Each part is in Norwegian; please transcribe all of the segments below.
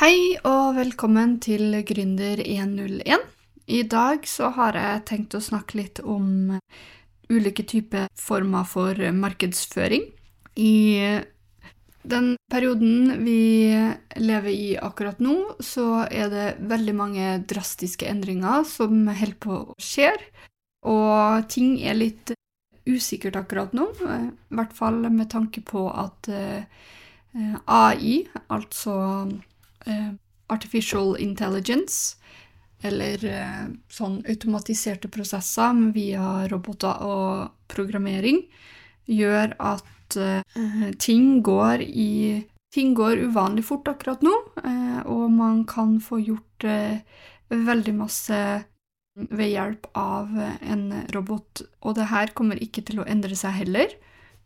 Hei og velkommen til Gründer101. I dag så har jeg tenkt å snakke litt om ulike typer former for markedsføring. I den perioden vi lever i akkurat nå, så er det veldig mange drastiske endringer som holder på å skje. Og ting er litt usikkert akkurat nå, i hvert fall med tanke på at eh, AI, altså eh, artificial intelligence, eller eh, sånn automatiserte prosesser via roboter og programmering, gjør at eh, ting går i Ting går uvanlig fort akkurat nå, eh, og man kan få gjort eh, veldig masse ved hjelp av en robot. Og det her kommer ikke til å endre seg heller.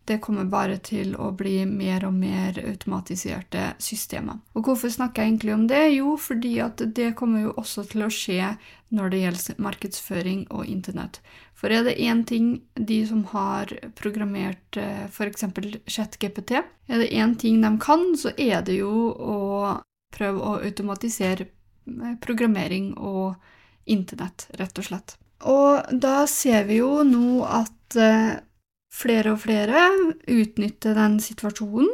Det kommer bare til å bli mer og mer automatiserte systemer. Og hvorfor snakker jeg egentlig om det? Jo, fordi at det kommer jo også til å skje når det gjelder markedsføring og internett. For er det én ting de som har programmert f.eks. ChatGPT, er det én ting de kan, så er det jo å prøve å automatisere programmering og internett, rett og slett. Og da ser vi jo nå at flere og flere utnytter den situasjonen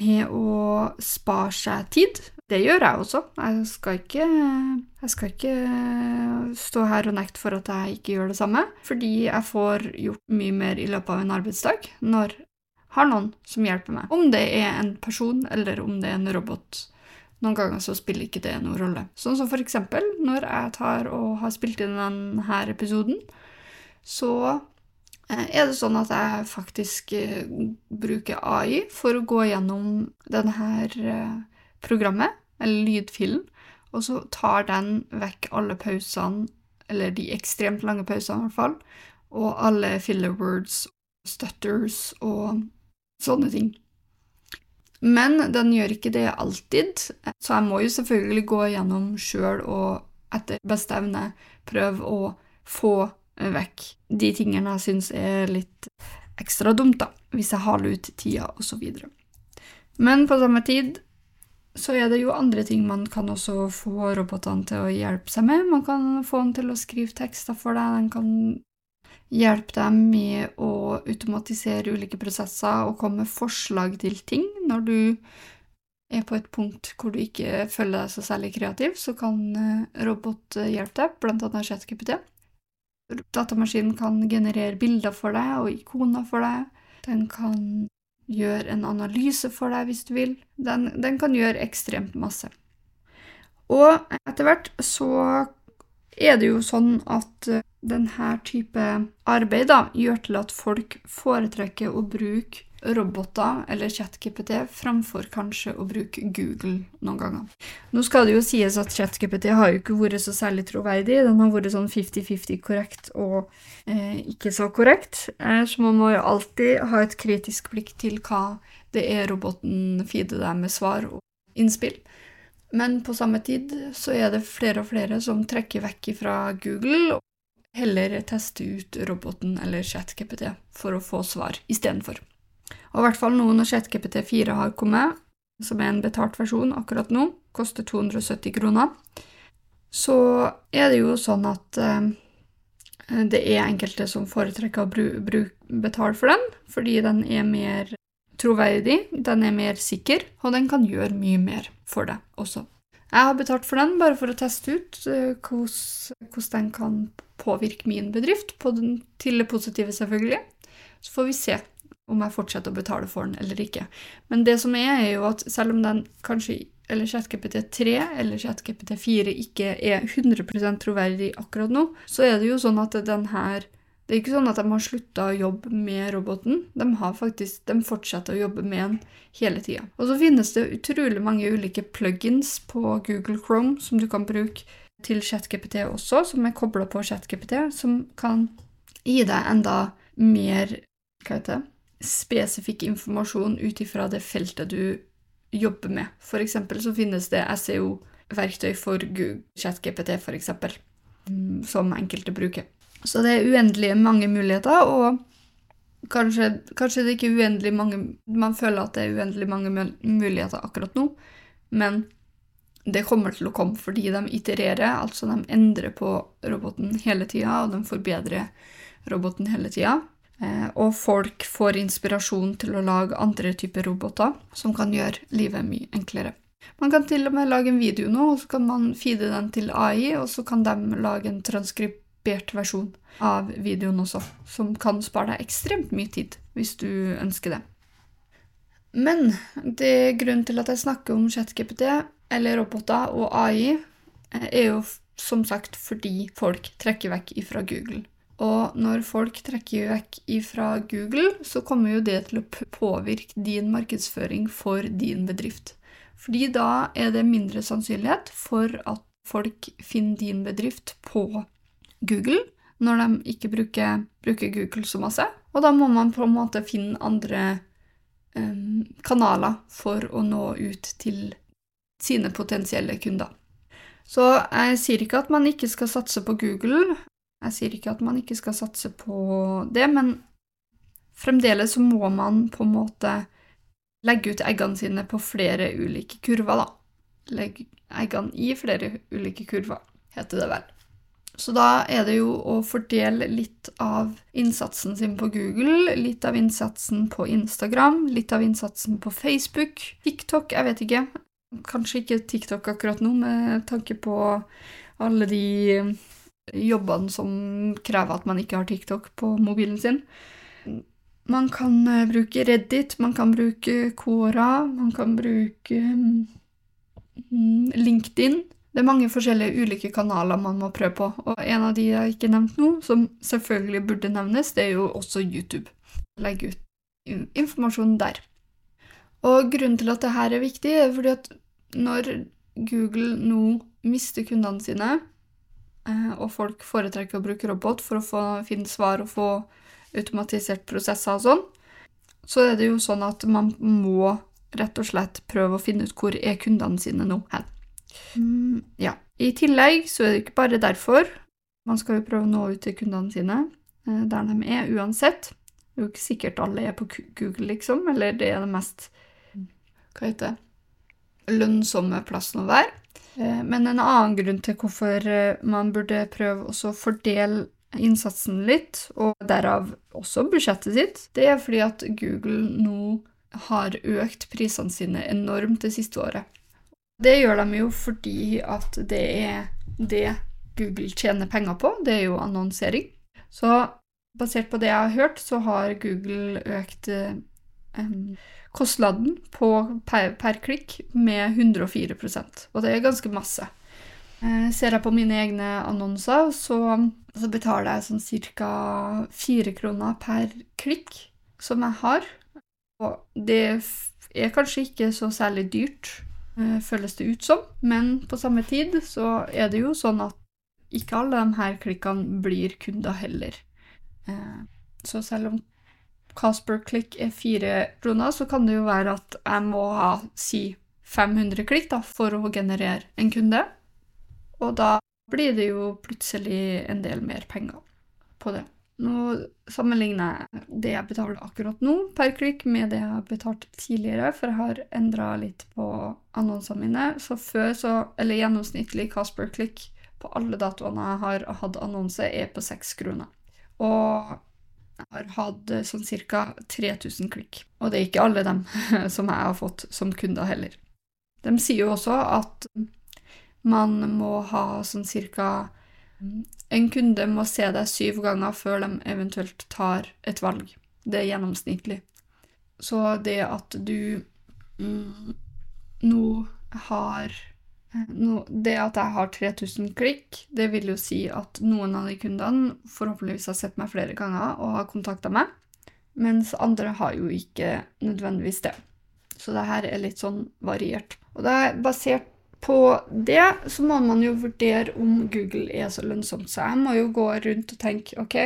med å spare seg tid. Det gjør jeg også. Jeg skal, ikke, jeg skal ikke stå her og nekte for at jeg ikke gjør det samme, fordi jeg får gjort mye mer i løpet av en arbeidsdag når jeg har noen som hjelper meg. Om det er en person eller om det er en robot. Noen ganger så spiller ikke det noen rolle. Sånn som for eksempel når jeg tar og har spilt inn denne episoden, så er det sånn at jeg faktisk bruker AI for å gå gjennom denne programmet, eller lydfilen, og så tar den vekk alle pausene, eller de ekstremt lange pausene i hvert fall, og alle filler words, stutters og sånne ting. Men den gjør ikke det alltid, så jeg må jo selvfølgelig gå gjennom sjøl og etter beste evne prøve å få vekk de tingene jeg syns er litt ekstra dumt, da, hvis jeg haler ut tida, osv. Men på samme tid så er det jo andre ting man kan også få robotene til å hjelpe seg med. Man kan få dem til å skrive tekster for deg, den kan hjelpe dem med å automatisere ulike prosesser og komme med forslag til ting. Når du er på et punkt hvor du ikke føler deg så særlig kreativ, så kan robot hjelpe deg, blant annet ChatGPT. Datamaskinen kan generere bilder for deg og ikoner for deg. Den kan gjøre en analyse for deg hvis du vil. Den, den kan gjøre ekstremt masse. Og etter hvert så er det jo sånn at denne type arbeid da, gjør til at folk foretrekker å bruke roboter eller ChatGPT framfor kanskje å bruke Google noen ganger. Nå skal det jo sies at ChatGPT har jo ikke vært så særlig troverdig. Den har vært sånn 50-50 korrekt og eh, ikke så korrekt. Eh, så man må jo alltid ha et kritisk blikk til hva det er roboten feeder deg med svar og innspill. Men på samme tid så er det flere og flere som trekker vekk fra Google og heller teste ut roboten eller ChatGPT for å få svar istedenfor. Og i hvert fall nå når ChatGPT 4 har kommet, som er en betalt versjon akkurat nå, koster 270 kroner, så er det jo sånn at eh, det er enkelte som foretrekker å betale for den, fordi den er mer troverdig, den er mer sikker, og den kan gjøre mye mer for deg også. Jeg har betalt for den bare for å teste ut uh, hvordan den kan påvirke min bedrift, på den, til det positive, selvfølgelig. Så får vi se om jeg fortsetter å betale for den eller ikke. Men det som er, er jo at selv om den kanskje eller ChatGPT 3 eller ChatGPT 4 ikke er 100% troverdig akkurat nå, så er det jo sånn at den her Det er ikke sånn at de har slutta å jobbe med roboten. De, har faktisk, de fortsetter å jobbe med den hele tida. Og så finnes det utrolig mange ulike plugins på Google Chrome som du kan bruke til ChatGPT også, som er kobla på ChatGPT, som kan gi deg enda mer Hva heter det? Spesifikk informasjon ut ifra det feltet du jobber med. For eksempel så finnes det SEO-verktøy for ChatGPT, for eksempel, mm, som enkelte bruker. Så det er uendelig mange muligheter, og kanskje, kanskje det ikke er uendelig mange Man føler at det er uendelig mange muligheter akkurat nå, men det kommer til å komme fordi de itererer, altså de endrer på roboten hele tida, og de forbedrer roboten hele tida. Eh, og folk får inspirasjon til å lage andre typer roboter som kan gjøre livet mye enklere. Man kan til og med lage en video nå, og så kan man feede den til AI, og så kan de lage en transkribert versjon av videoen også, som kan spare deg ekstremt mye tid, hvis du ønsker det. Men det grunnen til at jeg snakker om ChatGPT, eller roboter og AI, eh, er jo som sagt fordi folk trekker vekk ifra Google. Og når folk trekker vekk ifra Google, så kommer jo det til å påvirke din markedsføring for din bedrift. Fordi da er det mindre sannsynlighet for at folk finner din bedrift på Google når de ikke bruker, bruker Google så masse. Og da må man på en måte finne andre um, kanaler for å nå ut til sine potensielle kunder. Så jeg sier ikke at man ikke skal satse på Google, jeg sier ikke at man ikke skal satse på det, men fremdeles så må man på en måte legge ut eggene sine på flere ulike kurver, da. Legge eggene i flere ulike kurver, heter det vel. Så da er det jo å fordele litt av innsatsen sin på Google, litt av innsatsen på Instagram, litt av innsatsen på Facebook, TikTok, jeg vet ikke. Kanskje ikke TikTok akkurat nå, med tanke på alle de jobbene som krever at man ikke har TikTok på mobilen sin. Man kan eh, bruke Reddit, man kan bruke Quora, man kan bruke mm, LinkedIn. Det er mange forskjellige ulike kanaler man må prøve på, og en av de jeg ikke nevnte nå, som selvfølgelig burde nevnes, det er jo også YouTube. Legg ut informasjon der. Og grunnen til at dette er viktig, er fordi at når Google nå mister kundene sine, og folk foretrekker å bruke robot for å få, finne svar og få automatisert prosesser og sånn, så er det jo sånn at man må rett og slett prøve å finne ut hvor er kundene sine nå hen. Mm, ja. I tillegg så er det ikke bare derfor. Man skal jo prøve å nå ut til kundene sine eh, der de er, uansett. Det er jo ikke sikkert alle er på Google, liksom, eller det er det mest Hva heter det? lønnsomme plassen å være. Eh, men en annen grunn til hvorfor eh, man burde prøve å fordele innsatsen litt, og derav også budsjettet sitt, det er fordi at Google nå har økt prisene sine enormt det siste året. Det gjør de jo fordi at det er det Google tjener penger på, det er jo annonsering. Så basert på det jeg har hørt, så har Google økt um, kostnaden på per, per, klikk med 104% og det er ganske masse. Eh, ser jeg på mine egne annonser, så, så betaler jeg sånn ca. fire kroner per klikk som jeg har. Og det er kanskje ikke så særlig dyrt, eh, føles det ut som, men på samme tid så er det jo sånn at ikke alle de her klikkene blir kunder heller. Eh, så selv om Casper Click er fire kroner, så kan det jo være at jeg må ha si 500 klikk da, for å generere en kunde. Og da blir det jo plutselig en del mer penger på det. Nå sammenligner jeg det jeg betaler akkurat nå per klikk, med det jeg har betalt tidligere, for jeg har endra litt på annonsene mine. Så før så Eller gjennomsnittlig Casper Click på alle datoene jeg har hatt annonse, er på seks kroner. Og jeg har hatt eh, sånn ca. 3000 klikk. Og det er ikke alle dem som jeg har fått som kunder heller. De sier jo også at man må ha sånn ca. En kunde må se deg syv ganger før de eventuelt tar et valg. Det er gjennomsnittlig. Så det at du mm, nå har det at jeg har 3000 klikk, det vil jo si at noen av de kundene forhåpentligvis har sett meg flere ganger og har kontakta meg, mens andre har jo ikke nødvendigvis det. Så det her er litt sånn variert. Og det er basert på det så må man jo vurdere om Google er så lønnsomt. Så jeg må jo gå rundt og tenke ok,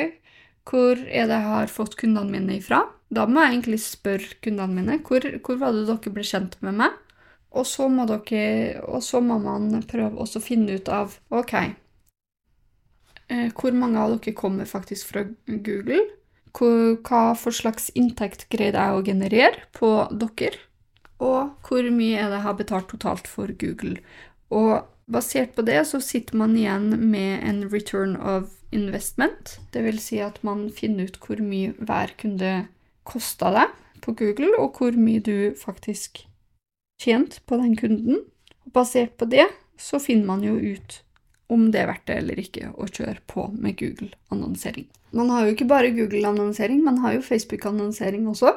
hvor er det jeg har fått kundene mine ifra? Da må jeg egentlig spørre kundene mine hvor, hvor var det dere ble kjent med meg? Og så må dere Og så må man prøve å finne ut av OK eh, Hvor mange av dere kommer faktisk fra Google? Hva for slags inntekt greide jeg å generere på dere? Og hvor mye er det jeg har betalt totalt for Google? Og basert på det så sitter man igjen med en return of investment. Det vil si at man finner ut hvor mye hver kunde kosta deg på Google, og hvor mye du faktisk tjente på den kunden. Og basert på det så finner man jo ut om det er verdt det eller ikke å kjøre på med Google-annonsering. Man har jo ikke bare Google-annonsering, man har jo Facebook-annonsering også.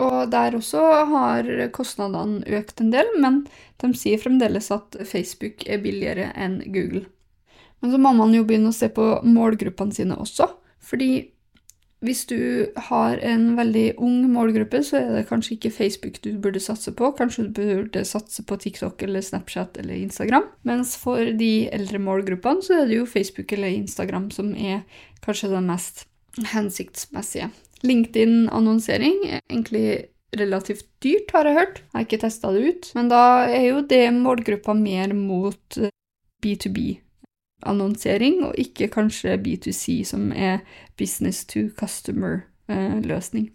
Og der også har kostnadene økt en del, men de sier fremdeles at Facebook er billigere enn Google. Men så må man jo begynne å se på målgruppene sine også. Fordi hvis du har en veldig ung målgruppe, så er det kanskje ikke Facebook du burde satse på. Kanskje du burde satse på TikTok eller Snapchat eller Instagram. Mens for de eldre målgruppene så er det jo Facebook eller Instagram som er kanskje det mest hensiktsmessige. LinkedIn-annonsering er egentlig relativt dyrt, har jeg hørt. Jeg har ikke testa det ut. Men da er jo det målgruppa mer mot B2B-annonsering, og ikke kanskje B2C, som er business to customer-løsning.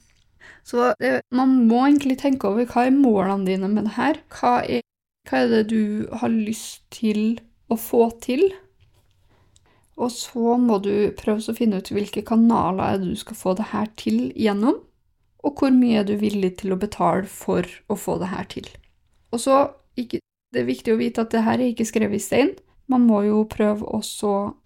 Så man må egentlig tenke over hva er målene dine med det her. Hva er, hva er det du har lyst til å få til? Og så må du prøve å finne ut hvilke kanaler du skal få det her til gjennom, og hvor mye er du villig til å betale for å få det her til. Og så Det er viktig å vite at det her er ikke skrevet i stein. Man må jo prøve å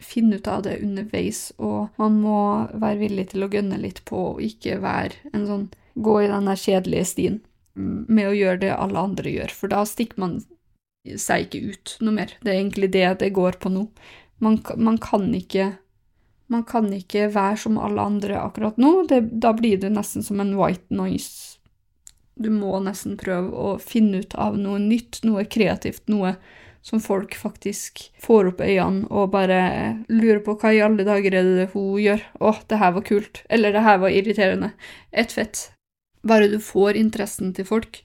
finne ut av det underveis, og man må være villig til å gønne litt på og ikke være en sånn gå i den der kjedelige stien med å gjøre det alle andre gjør, for da stikker man seg ikke ut noe mer. Det er egentlig det det går på nå. Man, man, kan ikke Man kan ikke være som alle andre akkurat nå. Det, da blir det nesten som en white noise. Du må nesten prøve å finne ut av noe nytt, noe kreativt, noe som folk faktisk får opp øynene og bare lurer på hva i alle dager er det hun gjør. Å, det her var kult. Eller det her var irriterende. Et fett. Bare du får interessen til folk,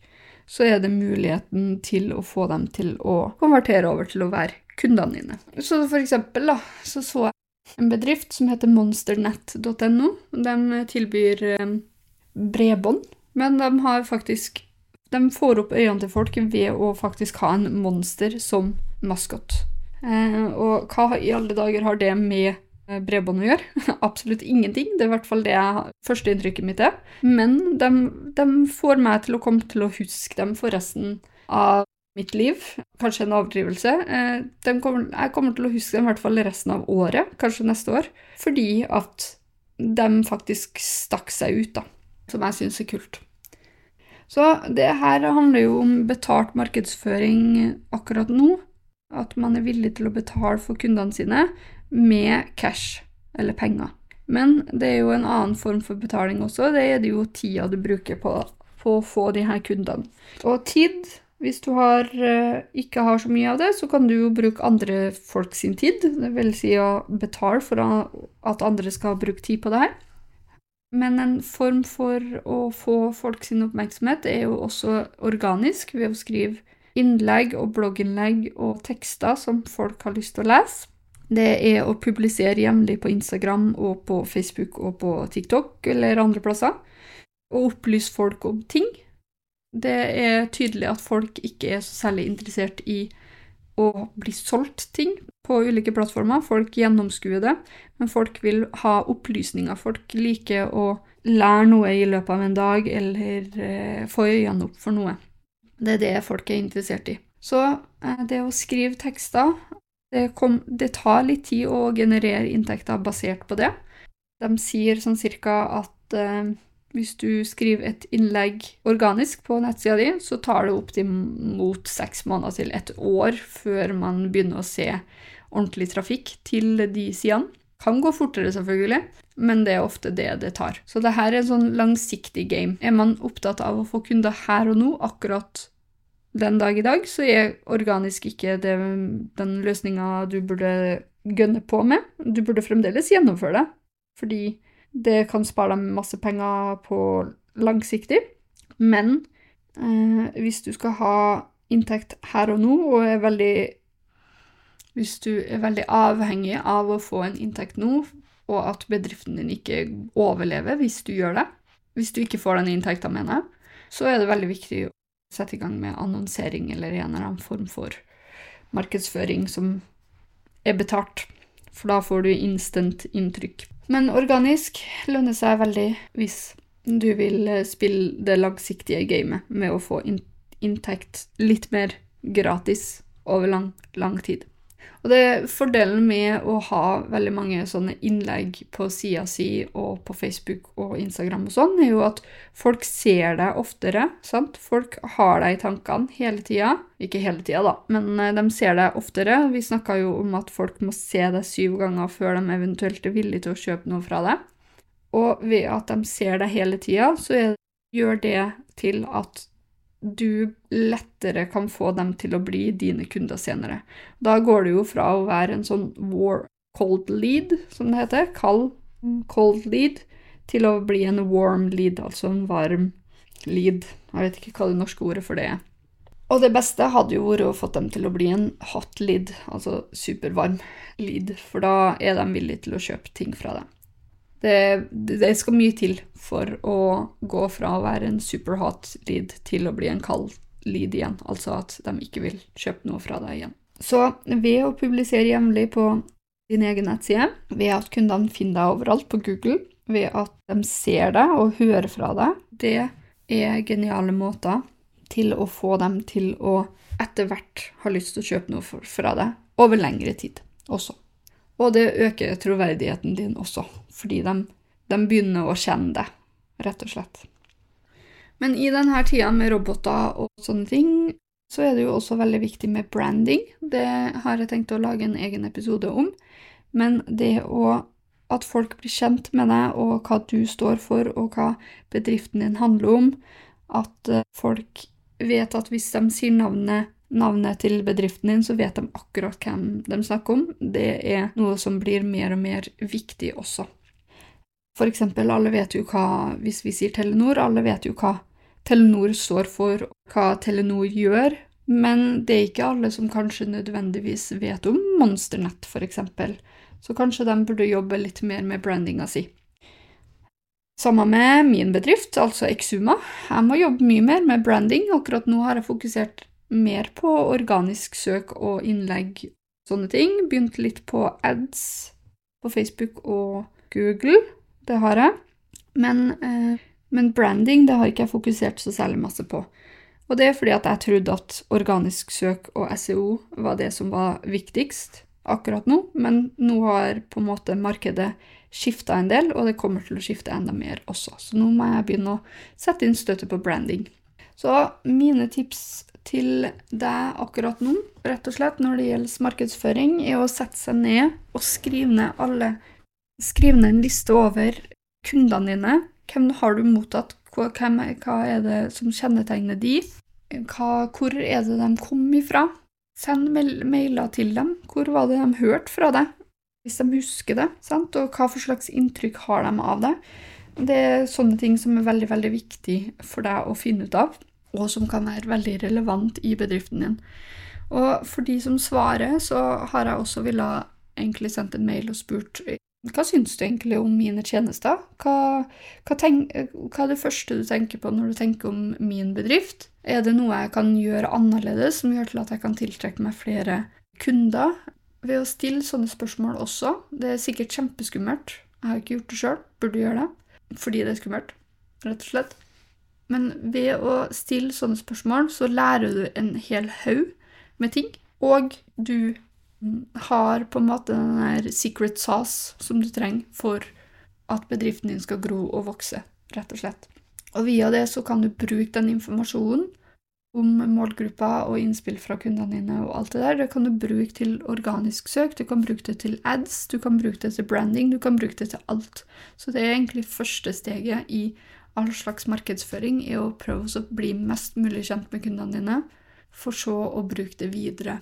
så er det muligheten til å få dem til å konvertere over til å være kundene dine. Så for eksempel da, så, så jeg en bedrift som heter monsternet.no. De tilbyr eh, bredbånd, men de har faktisk De får opp øynene til folk ved å faktisk ha en monster som maskot. Eh, og hva i alle dager har det med eh, bredbånd å gjøre? Absolutt ingenting. Det er i hvert fall det førsteinntrykket mitt er. Men de, de, får meg til å komme til å huske dem for resten av mitt liv. Kanskje en avdrivelse. Eh, kommer, jeg kommer til å huske dem i hvert fall resten av året, kanskje neste år, fordi at de faktisk stakk seg ut, da. Som jeg syns er kult. Så det her handler jo om betalt markedsføring akkurat nå. At man er villig til å betale for kundene sine med cash, eller penger. Men det er jo en annen form for betaling også. Det er det jo tida du bruker på, på å få de her kundene. Og tid hvis du har, eh, ikke har så mye av det, så kan du jo bruke andre folk sin tid. Det vil si å betale for at andre skal bruke tid på det her. Men en form for å få folk sin oppmerksomhet er jo også organisk, ved å skrive innlegg og blogginnlegg og tekster som folk har lyst til å lese. Det er å publisere jevnlig på Instagram og på Facebook og på TikTok eller andre plasser. Og opplyse folk om ting det er tydelig at folk ikke er så særlig interessert i å bli solgt ting på ulike plattformer. Folk gjennomskuer det, men folk vil ha opplysninger. Folk liker å lære noe i løpet av en dag, eller eh, få øynene opp for noe. Det er det folk er interessert i. Så eh, det å skrive tekster det, kom, det, tar litt tid å generere inntekter basert på det. De sier sånn cirka at eh, hvis du skriver et innlegg organisk på nettsida di, så tar det opptil mot seks måneder til et år før man begynner å se ordentlig trafikk til de sidene. Kan gå fortere, selvfølgelig, men det er ofte det det tar. Så det her er en sånn langsiktig game. Er man opptatt av å få kunder her og nå, akkurat den dag i dag, så er organisk ikke det, den løsninga du burde gønne på med. Du burde fremdeles gjennomføre det, fordi det kan spare dem masse penger på langsiktig. Men eh, hvis du skal ha inntekt her og nå, og er veldig Hvis du er veldig avhengig av å få en inntekt nå, og at bedriften din ikke overlever hvis du gjør det, hvis du ikke får den inntekta, mener jeg, så er det veldig viktig å sette i gang med annonsering eller en eller annen form for markedsføring som er betalt, for da får du instant inntrykk. Men organisk lønner seg veldig hvis du vil spille det langsiktige gamet med å få inntekt litt mer gratis over lang, lang tid. Og det er Fordelen med å ha veldig mange sånne innlegg på sida si og på Facebook og Instagram og sånn, er jo at folk ser deg oftere. sant? Folk har deg i tankene hele tida. Ikke hele tida, da, men eh, de ser deg oftere. Vi snakka jo om at folk må se deg syv ganger før de eventuelt er villige til å kjøpe noe fra deg. Og ved at de ser deg hele tida, så gjør det til at du lettere kan få dem til å bli dine kunder senere. Da går det jo fra å være en sånn war cold lead, som det heter, kald cold lead, til å bli en warm lead, altså en varm lead. Jeg vet ikke hva det norske ordet for det er. Og det beste hadde jo vært å få dem til å bli en hot lead, altså supervarm lead, for da er de villige til å kjøpe ting fra deg. Det, det, skal mye til for å gå fra å være en superhot lead til å bli en kald lead igjen, altså at de ikke vil kjøpe noe fra deg igjen. Så ved å publisere jevnlig på din egen nettside, ved at kundene finner deg overalt på Google, ved at de ser deg og hører fra deg, det er geniale måter til å få dem til å etter hvert ha lyst til å kjøpe noe fra deg over lengre tid også. Og det øker troverdigheten din også, fordi de, de begynner å kjenne det, rett og slett. Men i denne tida med roboter og sånne ting, så er det jo også veldig viktig med branding. Det har jeg tenkt å lage en egen episode om. Men det å at folk blir kjent med deg, og hva du står for, og hva bedriften din handler om, at eh, folk vet at hvis de sier navnet navnet til bedriften din, så vet de akkurat hvem de snakker om. Det er noe som blir mer og mer viktig også. For eksempel, alle vet jo hva Hvis vi sier Telenor, alle vet jo hva Telenor står for, hva Telenor gjør, men det er ikke alle som kanskje nødvendigvis vet om Monsternett, eksempel. Så kanskje de burde jobbe litt mer med brandinga si. Samme med min bedrift, altså Exuma. Jeg må jobbe mye mer med branding. Akkurat nå har jeg fokusert mer på organisk søk og innlegg, sånne ting. Begynte litt på ads på Facebook og Google. Det har jeg. Men, eh, men, branding det har ikke jeg fokusert så særlig masse på. Og det er fordi at jeg trodde at organisk søk og SEO var det som var viktigst akkurat nå, men nå har på en måte markedet skifta en del, og det kommer til å skifte enda mer også. Så nå må jeg begynne å sette inn støtte på branding. Så mine tips til deg akkurat nå, rett og slett når det gjelder markedsføring, er å sette seg ned og skrive ned alle Skriv ned en liste over kundene dine. Hvem har du mottatt? Hva, hva er det som kjennetegner de? Hva, hvor er det de kom ifra? Send mailer til dem. Hvor var det de hørte fra deg? Hvis de husker det. Sant? Og hva for slags inntrykk har de av det? Det er sånne ting som er veldig, veldig viktig for deg å finne ut av og som kan være veldig relevant i bedriften din. Og for de som svarer, så har jeg også ville egentlig sendt en mail og spurt hva syns du egentlig om mine tjenester? Hva, hva, tenk, hva, er det første du tenker på når du tenker om min bedrift? Er det noe jeg kan gjøre annerledes som gjør til at jeg kan tiltrekke meg flere kunder? Ved å stille sånne spørsmål også. Det er sikkert kjempeskummelt. Jeg har ikke gjort det sjøl. Burde gjøre det. Fordi det er skummelt, rett og slett. Men ved å stille sånne spørsmål, så lærer du en hel haug med ting. Og du har på en måte den der secret sauce som du trenger for at bedriften din skal gro og vokse, rett og slett. Og via det så kan du bruke den informasjonen om målgruppa og innspill fra kundene dine og alt det der. Det kan du bruke til organisk søk, du kan bruke det til ads, du kan bruke det til branding, du kan bruke det til alt. Så det er egentlig første steget i all slags markedsføring er å prøve å bli mest mulig kjent med kundene dine, for så å bruke det videre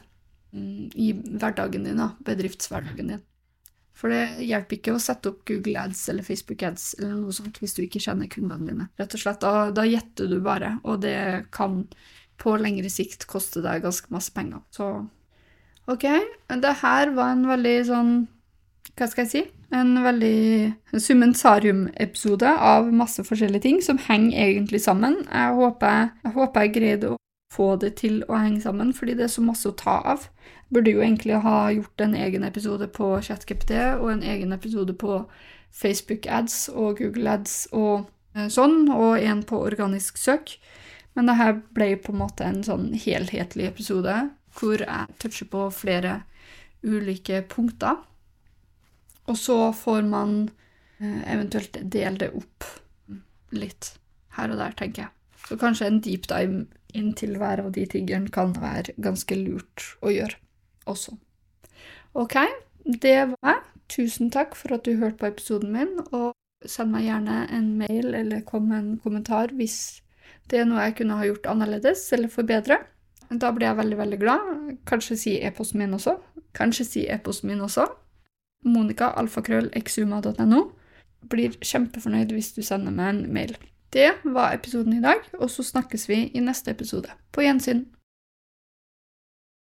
mm, i hverdagen din, bedriftshverdagen din. For det hjelper ikke å sette opp Google ads eller Facebook ads eller noe sånt hvis du ikke kjenner kundene dine. Rett og slett, Da, da gjetter du bare, og det kan på lengre sikt koste deg ganske masse penger. Så ok, det her var en veldig sånn Hva skal jeg si? En veldig summensarium-episode av masse forskjellige ting som henger egentlig sammen. Jeg håper jeg, håper jeg greide å få det til å henge sammen, fordi det er så masse å ta av. Jeg burde jo egentlig ha gjort en egen episode på ChatGPT og en egen episode på Facebook ads og Google ads og eh, sånn, og en på organisk søk. Men det her ble på en måte en sånn helhetlig episode hvor jeg toucher på flere ulike punkter. Og så får man eh, eventuelt dele det opp litt her og der, tenker jeg. Så kanskje en deep dive inn til hver av de tingene kan være ganske lurt å gjøre også. Ok, det var jeg. Tusen takk for at du hørte på episoden min, og send meg gjerne en mail eller kom med en kommentar hvis det er noe jeg kunne ha gjort annerledes eller forbedre. Da blir jeg veldig, veldig glad. Kanskje si e-posten min også. Kanskje si e-posten min også. Monica.alfakrøll.exuma.no. Blir kjempefornøyd hvis du sender meg en mail. Det var episoden i dag, og så snakkes vi i neste episode. På gjensyn.